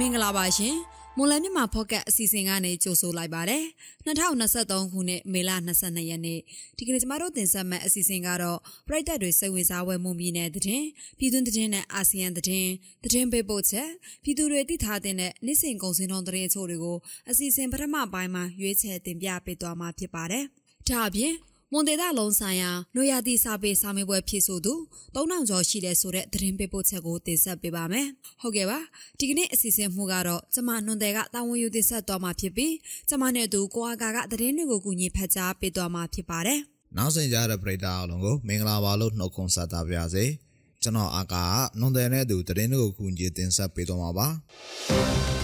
မင်္ဂလာပါရှင်မွန်လမြမဖော့ကတ်အစီအစဉ်ကနေကြိုဆိုလိုက်ပါတယ်2023ခုနှစ်မေလ22ရက်နေ့ဒီကနေ့ကျမတို့တင်ဆက်မယ့်အစီအစဉ်ကတော့ပြည်သက်တွေစိတ်ဝင်စားဝယ်မှုပြည်နယ်သတင်းပြည်တွင်းသတင်းနဲ့အာဆီယံသတင်းသတင်းပေးပို့ချက်ပြည်သူတွေသိထားတဲ့နေ့စဉ်ကုန်စည်နှုန်းသတင်းအချို့တွေကိုအစီအစဉ်ပထမပိုင်းမှာရွေးချယ်တင်ပြပေးသွားမှာဖြစ်ပါတယ်ဒါအပြင် မွန်ဒေတာလုံးဆိုင်ရာနိုယာတီစာပေစာမေးပွဲဖြည့်ဆို့သူ3000ကျော်ရှိတဲ့ဆိုတဲ့သတင်းပေးပို့ချက်ကိုတင်ဆက်ပေးပါမယ်။ဟုတ်ကဲ့ပါ။ဒီကနေ့အစီအစဉ်မှုကတော့ကျမနွန်တယ်ကတာဝန်ယူတင်ဆက်သွားမှာဖြစ်ပြီးကျမနဲ့အတူကိုအာကာကသတင်းတွေကိုကူညီဖတ်ကြားပေးသွားမှာဖြစ်ပါတယ်။နောက်ဆက်ကြတဲ့ပရိသတ်အားလုံးကိုမင်္ဂလာပါလို့နှုတ်ခွန်းဆက်သပါရစေ။ကျွန်တော်အာကာကနွန်တယ်နဲ့အတူသတင်းတွေကိုကူညီတင်ဆက်ပေးသွားမှာပါ။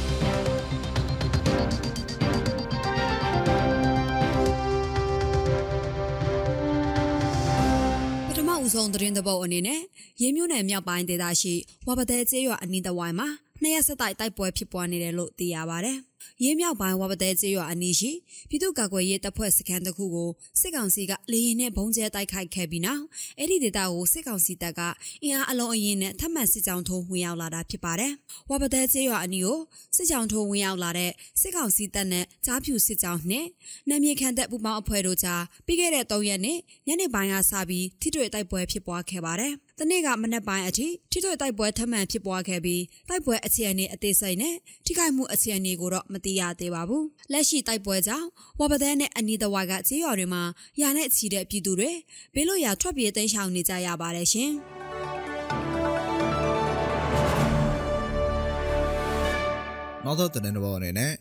ဦးဆုံးသတင်းသဘောအနေနဲ့ရင်းမြို့နယ်မြောက်ပိုင်းဒေသရှိဝါပတဲကျေးရွာအနီးတစ်ဝိုင်းမှာနှစ်ရက်ဆက်တိုက်တိုက်ပွဲဖြစ်ပွားနေတယ်လို့သိရပါဗျ။ ရင်းမြောက်ပိုင်းဝါပတဲကျေးရွာအနီးရှိပြည်သူ့ကာကွယ်ရေးတပ်ဖွဲ့စခန်းတစ်ခုကိုစစ်ကောင်စီကလေရင်နဲ့ဘုံကျဲတိုက်ခိုက်ခဲ့ပြီးနောက်အဲ့ဒီဒေသကိုစစ်ကောင်စီတပ်ကအင်အားအလုံးအရင်နဲ့ထပ်မံစစ်ကြောင်းထိုးဝင်ရောက်လာတာဖြစ်ပါတယ်။ဝါပတဲကျေးရွာအနီးကိုစစ်ကြောင်းထိုးဝင်ရောက်လာတဲ့စစ်ကောင်စီတပ်နဲ့ကြားဖြူစစ်ကြောင်းနဲ့နာမြေခံတပ်ပူပေါင်းအဖွဲ့တို့ကြားပြီးခဲ့တဲ့၃ရက်နေ့ညနေပိုင်းကစပြီးထိတွေ့တိုက်ပွဲဖြစ်ပွားခဲ့ပါတယ်။ တနေ့ကမနက်ပိုင်းအထိထိတွေ့တိုက်ပွဲထပ်မံဖြစ်ပွားခဲ့ပြီးတိုက်ပွဲအခြေအနေအသေးစိတ်နဲ့ထိခိုက်မှုအခြေအနေကိုတော့မသိရသေးပါဘူး။လက်ရှိတိုက်ပွဲကြောင့်ဝါပဒဲနဲ့အနီးတစ်ဝိုက်ကကြေးရွာတွေမှာရာနဲ့ချီတဲ့ပြည်သူတွေဘေးလွတ်ရာထွက်ပြေးတိမ်းရှောင်နေကြရပါတယ်ရှင်။နောက်တော့တနင်္ဂနွေအနေနဲ့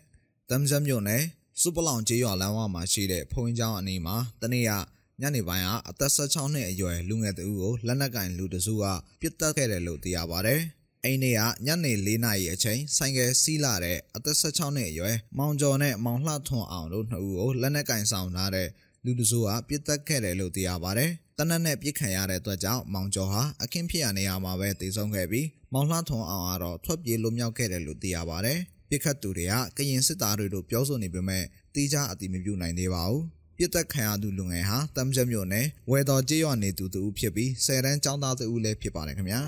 တမ်ဇမ်မြို့နယ်စူပလောင်ကျေးရွာလမ်းဝမှာရှိတဲ့ဖုန်ကျောင်းအနီးမှာတနေ့က ညနေပိုင်းကအသက်16နှစ်အရွယ်လူငယ်တဦးကိုလက်နက်ကင်လူတစုကပြစ်တက်ခဲ့တယ်လို့သိရပါဗျ။အိမ်နေ့ကညနေ၄နာရီအချိန်ဆိုင်ကယ်စီးလာတဲ့အသက်16နှစ်အရွယ်မောင်ကျော်နဲ့မောင်လှထွန်အောင်တို့နှစ်ဦးကိုလက်နက်ကင်ဆောင်ထားတဲ့လူတစုကပြစ်တက်ခဲ့တယ်လို့သိရပါဗျ။တနက်နဲ့ပြစ်ခံရတဲ့အတွက်ကြောင့်မောင်ကျော်ဟာအခင်းဖြစ်ရနေရမှာပဲတည်ဆုံးခဲ့ပြီးမောင်လှထွန်အောင်ကတော့ထွက်ပြေးလွတ်မြောက်ခဲ့တယ်လို့သိရပါဗျ။ပြစ်ခတ်သူတွေကကရင်စစ်သားတွေတို့ပြောဆိုနေပေမဲ့တိကျအတိမပြုနိုင်သေးပါဘူး။ ပြစ်သက်ခံရသူလူငယ်ဟာတမ်ချက်မြို့နယ်ဝဲတော်ကျေးရွာနေသူတူဖြစ်ပြီးဆယ်တန်းကျောင်းသားတူလည်းဖြစ်ပါတယ်ခင်ဗျာ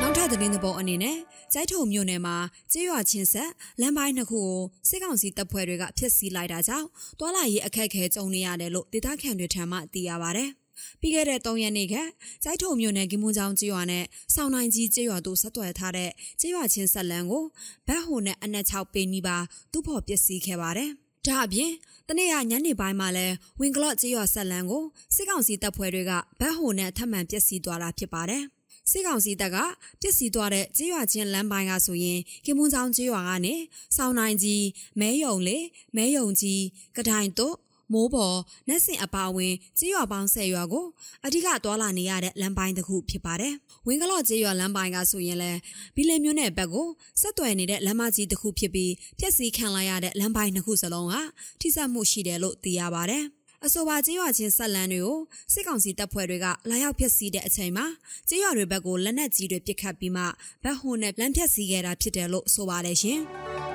နောက်ထပ်သတင်းသဘောအနေနဲ့ကျိုက်ထုံမြို့နယ်မှာကျေးရွာချင်းဆက်လမ်းပိုင်းနှစ်ခုကိုစစ်ကောင်စီတပ်ဖွဲ့တွေကဖျက်ဆီးလိုက်တာကြောင့်တွာလာရေးအခက်အခဲကြုံနေရတယ်လို့ဒေသခံတွေထံမှသိရပါဗျ။ ပြီးခဲ့တဲ့3ရက်နေ့ကကျိုက်ထုံမြို့နယ်ကင်းမွန်ချောင်းကျေးရွာနဲ့စောင်းနိုင်ကြီးကျေးရွာတို့ဆက်သွယ်ထားတဲ့ကျေးရွာချင်းဆက်လန်းကိုဗတ်ဟိုနဲ့အနက်6ပေနီးပါသူ့ဖို့ပစ္စည်းခဲ့ပါတယ်။ဒါအပြင်တနေ့ကညနေပိုင်းမှာလဲဝင်းကလော့ကျေးရွာဆက်လန်းကိုစစ်ကောင်စီတပ်ဖွဲ့တွေကဗတ်ဟိုနဲ့ထပ်မံပစ္စည်းသွားတာဖြစ်ပါတယ်။စစ်ကောင်စီတပ်ကပစ္စည်းသွားတဲ့ကြေးရွာချင်းလမ်းပိုင်းကဆိုရင်ကင်မွန်ချောင်းကြေးရွာကနေစောင်းနိုင်ကြီးမဲယုံလေမဲယုံကြီးကတိုင်တို့ မိုးပေါ်နက်စင်အပါဝင်ကြေးရွာပေါင်း၁၀ရွာကိုအဓိကတွာလာနေရတဲ့လမ်းပိုင်းတစ်ခုဖြစ်ပါတယ်။ဝင်းကလော့ကြေးရွာလမ်းပိုင်းကဆိုရင်လည်းဘီလင်မျိုးနယ်ဘက်ကိုဆက်သွယ်နေတဲ့လမ်းမကြီးတစ်ခုဖြစ်ပြီးပြက်စီးခံလိုက်ရတဲ့လမ်းပိုင်းတစ်ခုစလုံးကထိစပ်မှုရှိတယ်လို့သိရပါတယ်။အဆိုပါကြေးရွာချင်းဆက်လန်းတွေကိုစစ်ကောင်စီတပ်ဖွဲ့တွေကလာရောက်ဖျက်ဆီးတဲ့အချိန်မှာကြေးရွာတွေဘက်ကိုလက်နက်ကြီးတွေပစ်ခတ်ပြီးမှဗတ်ဟွန်နဲ့လမ်းဖျက်ဆီးခဲ့တာဖြစ်တယ်လို့ဆိုပါတယ်ရှင်။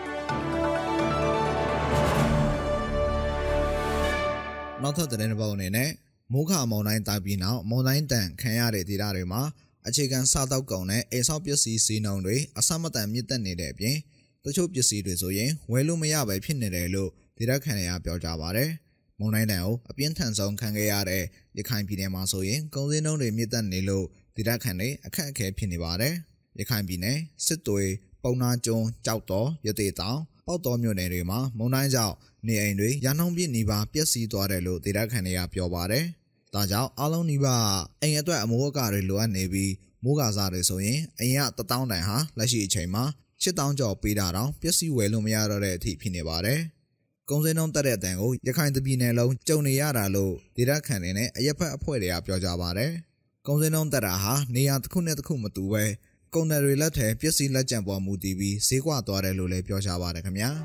နောက်ထပ်သတင်းတစ်ပုဒ်အနေနဲ့မိုးခမုန်တိုင်းတိုက်ပြီးနောက်မုန်တိုင်းတန်ခံရတဲ့ဒေသတွေမှာအခြေခံစားတောက်ကုန်နဲ့အိမ်ဆောက်ပစ္စည်းစီးနှုန်းတွေအဆမတန်မြင့်တက်နေတဲ့အပြင်တချို့ပစ္စည်းတွေဆိုရင်ဝယ်လို့မရပဲဖြစ်နေတယ်လို့ဒေသခံတွေကပြောကြပါဗျ။မုန်တိုင်းတန်ကိုအပြင်းထန်ဆုံးခံခဲ့ရတဲ့ရခိုင်ပြည်နယ်မှာဆိုရင်ကုန်စည်နှုန်းတွေမြင့်တက်နေလို့ဒေသခံတွေအခက်အခဲဖြစ်နေပါတယ်။ရခိုင်ပြည်နယ်စစ်တွေပုံနာကျွန်းကြောက်တော်ရသေးတောင် ပေါက်တော်မြို့နယ်တွေမှာမုန်တိုင်းကြောင့်နေအိမ်တွေရန်နှုံပြစ်နေပါပျက်စီးသွားတယ်လို့ဒေသခံတွေကပြောပါတယ်။ဒါကြောင့်အားလုံးနီးပါးအိမ်အတွက်အမိုးအကာတွေလိုအပ်နေပြီးမိုးကာစားတွေဆိုရင်အိမ်က1000တန်ဟာလက်ရှိအချိန်မှာ8000ကျော်ပေးတာတော့ပျက်စီးဝယ်လို့မရတော့တဲ့အထိဖြစ်နေပါတယ်။ကုံစင်းနှုံးတက်တဲ့အတန်ကိုရခိုင်တပြည်နယ်လုံးကြုံနေရတာလို့ဒေသခံတွေနဲ့အရက်ဖက်အဖွဲ့တွေကပြောကြပါတယ်။ကုံစင်းနှုံးတက်တာဟာနေရာတစ်ခုနဲ့တစ်ခုမတူပဲ ကုန်တယ်တွေလက်ထဲပစ္စည်းလက်ကျန်ပေါ်မူတည်ပြီးဈေးကွာသွားတယ်လို့လည်းပြောကြပါတယ်ခင်ဗျာ။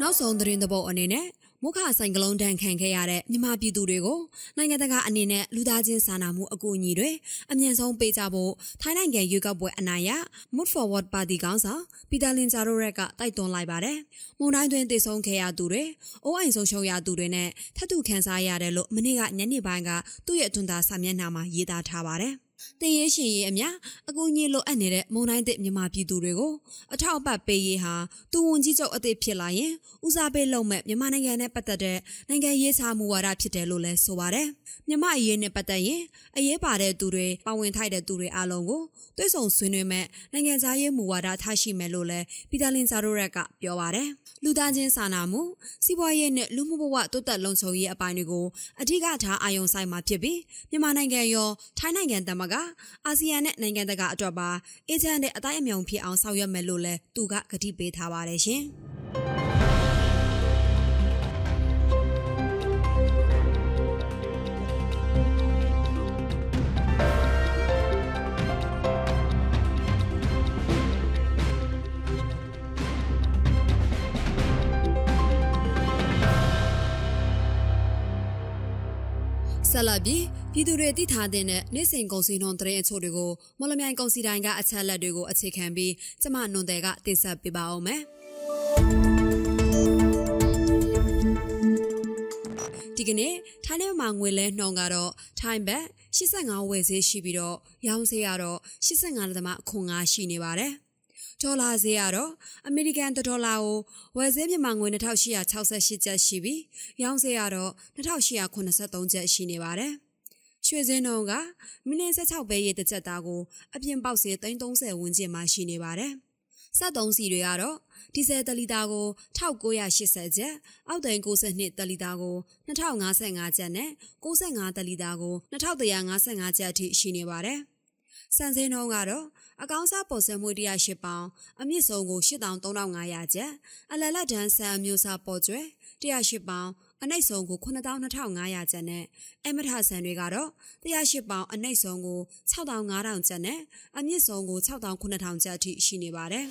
နောက်ဆုံးသတင်းသဘောအနေနဲ့ မုခဆိုင်ကလုံးတန်ခံခဲ့ရတဲ့မြန်မာပြည်သူတွေကိုနိုင်ငံတကာအနေနဲ့လူသားချင်းစာနာမှုအကူအညီတွေအမြန်ဆုံးပေးကြဖို့ထိုင်းနိုင်ငံရွေးကောက်ပွဲအနိုင်ရ Move Forward Party ကောင်းဆောင်ပီတာလင်ဂျာရိုရက်ကတိုက်တွန်းလိုက်ပါတယ်။မုန်တိုင်းတွင်တည်ဆုံခဲ့ရသူတွေ၊အိုးအိမ်ဆုံးရှုံးရသူတွေနဲ့ထပ်တူခံစားရတယ်လို့မနေ့ကညနေပိုင်းကသူ့ရဲ့အတွန်းသားစာမျက်နှာမှာရေးသားထားပါတယ်။ တင်ရေးရှင်ရေးအမြအကူအညီလိုအပ်နေတဲ့မုံတိုင်းတဲ့မြန်မာပြည်သူတွေကိုအထောက်အပံ့ပေးရေးဟာတူဝန်ကြီးချုပ်အသစ်ဖြစ်လာရင်ဦးစားပေးလုပ်မဲ့မြန်မာနိုင်ငံနဲ့ပတ်သက်တဲ့နိုင်ငံရေးချမှုဝါဒဖြစ်တယ်လို့လည်းဆိုပါတယ်။ မြန်မာအရေးနဲ့ပတ်သက်ရင်အရေးပါတဲ့သူတွေပါဝင်ထိုက်တဲ့သူတွေအားလုံးကိုတွဲဆုံဆွေးနွေးမဲ့နိုင်ငံသားရေးမူဝါဒထားရှိမယ်လို့လည်းပီတာလင်ဇာရိုရက်ကပြောပါတယ်။လူသားချင်းစာနာမှုစီးပွားရေးနဲ့လူမှုဘဝတိုးတက်လုံခြုံရေးအပိုင်းတွေကိုအထူးထားအာရုံစိုက်မှာဖြစ်ပြီးမြန်မာနိုင်ငံရောထိုင်းနိုင်ငံတမကအာဆီယံနဲ့နိုင်ငံတကာအတွက်ပါအေဂျင့်တဲ့အတိုင်းအမြုံဖြစ်အောင်ဆောင်ရွက်မယ်လို့လည်းသူကကတိပေးထားပါတယ်ရှင်။ ဆက်လက်ပြီးပြည်သူတွေသိထားတဲ့နေ့စဉ်ကုန်စည်နှုန်းသတင်းအချို့တွေကိုမော်လမြိုင်ကုန်စည်တိုင်းကအချက်လက်တွေကိုအခြေခံပြီးကျမနွန်တယ်ကတင်ဆက်ပေးပါအောင်မယ်။ဒီကနေ့ထိုင်းနိုင်ငံမှာငွေလဲနှုန်းကတော့ထိုင်းဘတ်85ဝယ်ဈေးရှိပြီးတော့ရောင်းဈေးကတော့85.5ရှိနေပါတယ်။ ဒေါ်လာဈေးကတော့အမေရိကန်ဒေါ်လာကိုဝယ်ဈေးမြန်မာငွေ2868ကျပ်ရှိပြီးရောင်းဈေးကတော့2883ကျပ်ရှိနေပါတယ်။ရွှေစင်းနှုန်းကမိနစ်16ပဲရေတစ်ချက်သားကိုအပြင်ပေါက်ဈေး330ဝန်းကျင်မှာရှိနေပါတယ်။စက်သုံးစီတွေကတော့ဒီဇယ်တလီတာကို1980ကျပ်အောက်တိန်62တလီတာကို2055ကျပ်နဲ့65တလီတာကို2155ကျပ်အထိရှိနေပါတယ်။စံစင်းနှုန်းကတော့ အကောင်းစားပေါ်ဆယ်မှု108ပေါင်အမြင့်ဆုံးကို83,500ကျပ်အလလတ်တန်းဆန်အမျိုးအစားပေါ်ကျွဲ108ပေါင်အနှိမ့်ဆုံးကို92,500ကျပ်နဲ့အမထဆန်တွေကတော့108ပေါင်အနှိမ့်ဆုံးကို6500ကျပ်နဲ့အမြင့်ဆုံးကို6900ကျပ်အထိရှိနေပါတယ်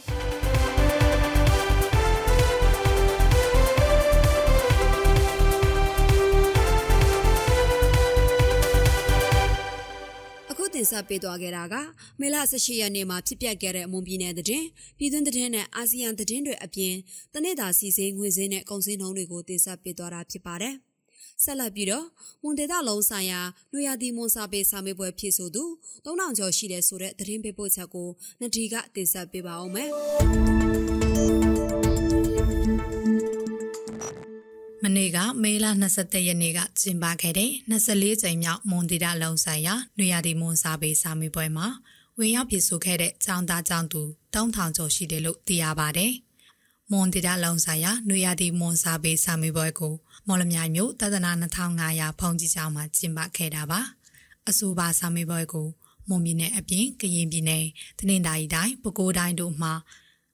တင်ဆက်ပေးသွားခဲ့တာကမေလ18ရက်နေ့မှာဖြစ်ပျက်ခဲ့တဲ့မွန်ပြည်နယ်သတင်းပြည်တွင်းသတင်းနဲ့အာဆီယံသတင်းတွေအပြင်တနေ့တာစီစဉ်ငွေစင်းနဲ့ကုန်စည်နှုန်းတွေကိုတင်ဆက်ပေးသွားတာဖြစ်ပါတယ်။ဆက်လက်ပြီးတော့မွန်ဒေတာလုံးဆိုင်ရာလူရသည်မွန်စာပေစာမေးပွဲဖြစ်ဆိုသူ3000ကျော်ရှိတဲ့ဆိုတဲ့သတင်းပေးပို့ချက်ကိုနဒီကတင်ဆက်ပေးပါအောင်မယ်။ နေ့ကမေလ23ရက်နေ့ကကျင်းပခဲ့တဲ့24ကြိမ်မြောက်မွန်တီတာလုံဆိုင်ရာနွေရာသီမွန်စာပေစာမေးပွဲမှာဝင်ရောက်ပြည်ဆိုခဲ့တဲ့ចောင်းသားចောင်းသူ3000ကျော်ရှိတယ်လို့သိရပါတယ်။မွန်တီတာလုံဆိုင်ရာနွေရာသီမွန်စာပေစာမေးပွဲကိုမော်လမြိုင်မြို့တဒနာ2500ဖုန်ကြီးကျောင်းမှာကျင်းပခဲ့တာပါ။အဆိုပါစာမေးပွဲကိုမွန်ပြည်နယ်အပြင်ကရင်ပြည်နယ်တနင်္သာရီတိုင်းပဲခူးတိုင်းတို့မှာ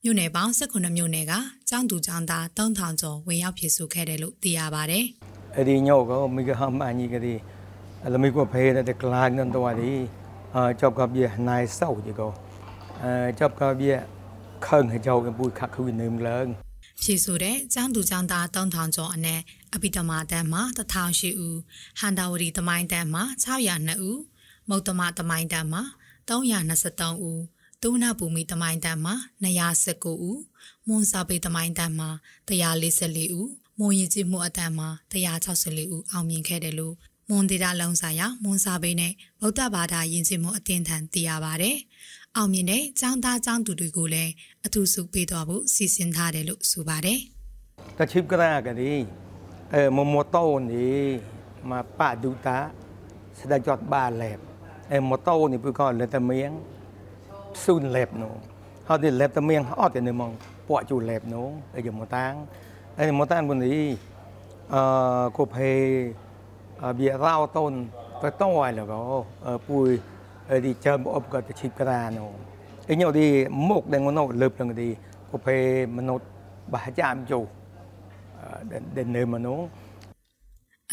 မြို့နယ်ပေါင်း18မြို့နယ်ကကျောင်းသူကျောင်းသား3000ကျော်ဝင်ရောက်ဖြည့်ဆို့ခဲ့တယ်လို့သိရပါတယ်။အဲ့ဒီညော့ကမိကဟမန်ကြီးကလေးလမိကိုဖေးတဲ့ကလာနန်တော်ဒီအာကြောက်ကပြနိုင်ဆောက်ကြီးကောအဲကြောက်ကပြခန့်ကြောက်ကပူခတ်ခွေနေမလန်းဖြည့်ဆိုတဲ့ကျောင်းသူကျောင်းသား3000ကျော်အနက်အပိတမတန်းမှာ1000ရှိဦးဟန်တာဝတီတမိုင်းတန်းမှာ602ဦးမုတ်တမတမိုင်းတန်းမှာ323ဦး ဒုဝနဘူမိတမိုင်းတန်မှာ219ဦးမွန်စာပေတမိုင်းတန်မှာ144ဦးမွန်ရင်ကြီးမှုအတန်မှာ164ဦးအောင်မြင်ခဲ့တယ်လို့မွန်ဒေတာလုံးဆိုင်ရာမွန်စာပေနဲ့ဗုဒ္ဓဘာသာယဉ်ကျေးမှုအသင်းထံသိရပါတယ်။အောင်မြင်တဲ့ចောင်းသားចောင်းသူတွေကိုလည်းအထူးဆုပေးတော်ဖို့စီစဉ်ထားတယ်လို့ဆိုပါတယ်။ကချိပကရာကလေးအဲမမတော်နေမပဒုတာစဒကြတ်ပါလေအဲမတော်နေပုကောလက်တမင်း soon lab នោះហើយទី lab តែមានអត់ទេនៅមកពួកជួ lab នោះឯយមកតាំងឯមកតាំងបុនីអឺគូភេវារោតុនទៅតហើយលកពួយទីចាំអបក៏ទៅឈីបក្រានោះអញយកទីមុខដែលនោះលើបនឹងទីគូភេមនុស្សបាចាំជូដែលនៅមនុស្ស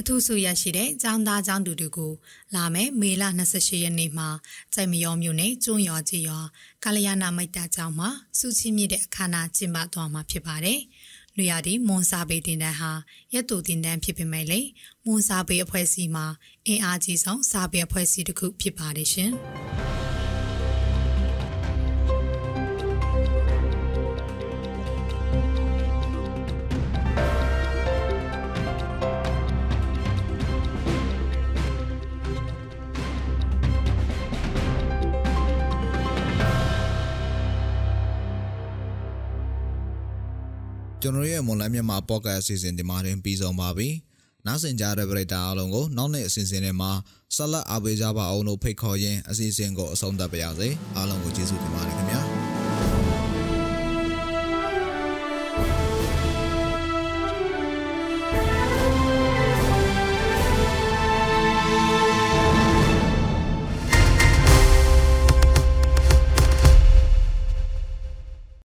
အထူးဆိုရရှိတဲ့ចောင်းသားចောင်းသူတွေကိုလာမယ်မေလ28ရက်နေ့မှာစိုက်မယောမြို့နယ်ကျွန်းရွာကြီးရွာကာလယာနာမိတ်တာကျောင်းမှာစုချင်းမြင့်တဲ့အခမ်းအနားကျင်းပသွားမှာဖြစ်ပါတယ်။နလူရသည်မွန်စာပေတင်တန်းဟာရက်တူတင်တန်းဖြစ်ပေမဲ့လေမွန်စာပေအဖွဲ့အစည်းမှာအင်အားကြီးဆုံးစာပေအဖွဲ့အစည်းတစ်ခုဖြစ်ပါတယ်ရှင်။ ကျွန်တော်ရဲ့မွန်လန်းမြန်မာပေါ့ကတ်အစီအစဉ်ဒီမှာတင်ပြီးဆုံးပါပြီ။နောက်ဆင်ကြတဲ့ပရိသတ်အားလုံးကိုနောက်နေ့အစီအစဉ်တွေမှာဆက်လက်အားပေးကြပါအောင်လို့ဖိတ်ခေါ်ရင်းအစီအစဉ်ကိုအဆုံးသတ်ပါရစေ။အားလုံးကိုကျေးဇူးတင်ပါတယ်ခင်ဗျာ။